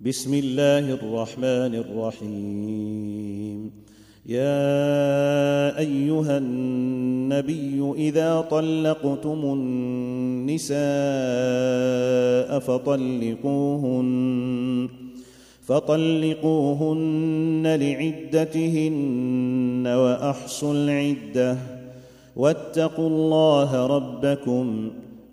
بسم الله الرحمن الرحيم. يا أيها النبي إذا طلقتم النساء فطلقوهن فطلقوهن لعدتهن وأحصوا العدة واتقوا الله ربكم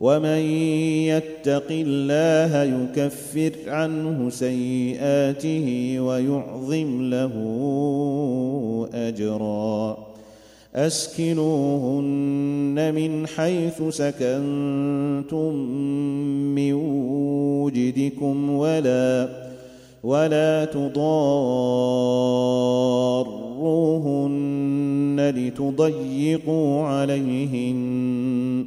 ومن يتق الله يكفر عنه سيئاته ويعظم له أجرا. أسكنوهن من حيث سكنتم من وجدكم ولا ولا تضاروهن لتضيقوا عليهن.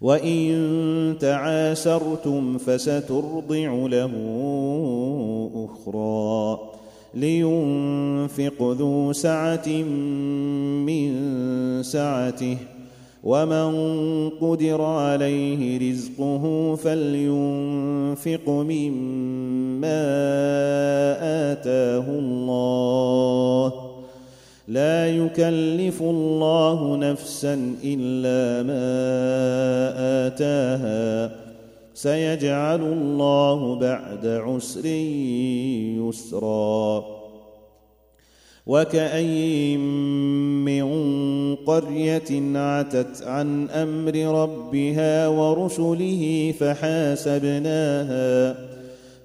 وان تعاسرتم فسترضع له أخرى لينفق ذو سعه من سعته ومن قدر عليه رزقه فلينفق مما اتاه الله لا يكلف الله نفسا إلا ما آتاها. سيجعل الله بعد عسر يسرا. وكأين من قرية عتت عن أمر ربها ورسله فحاسبناها.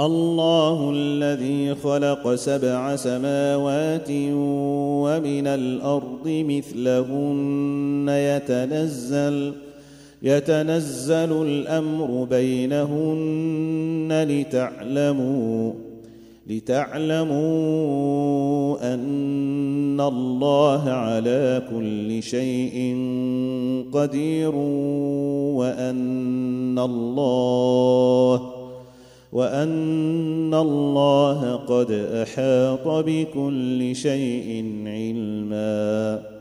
الله الذي خلق سبع سماوات ومن الأرض مثلهن يتنزل يتنزل الأمر بينهن لتعلموا لتعلموا أن الله على كل شيء قدير وأن الله وأن الله قد أحاط بكل شيء علما.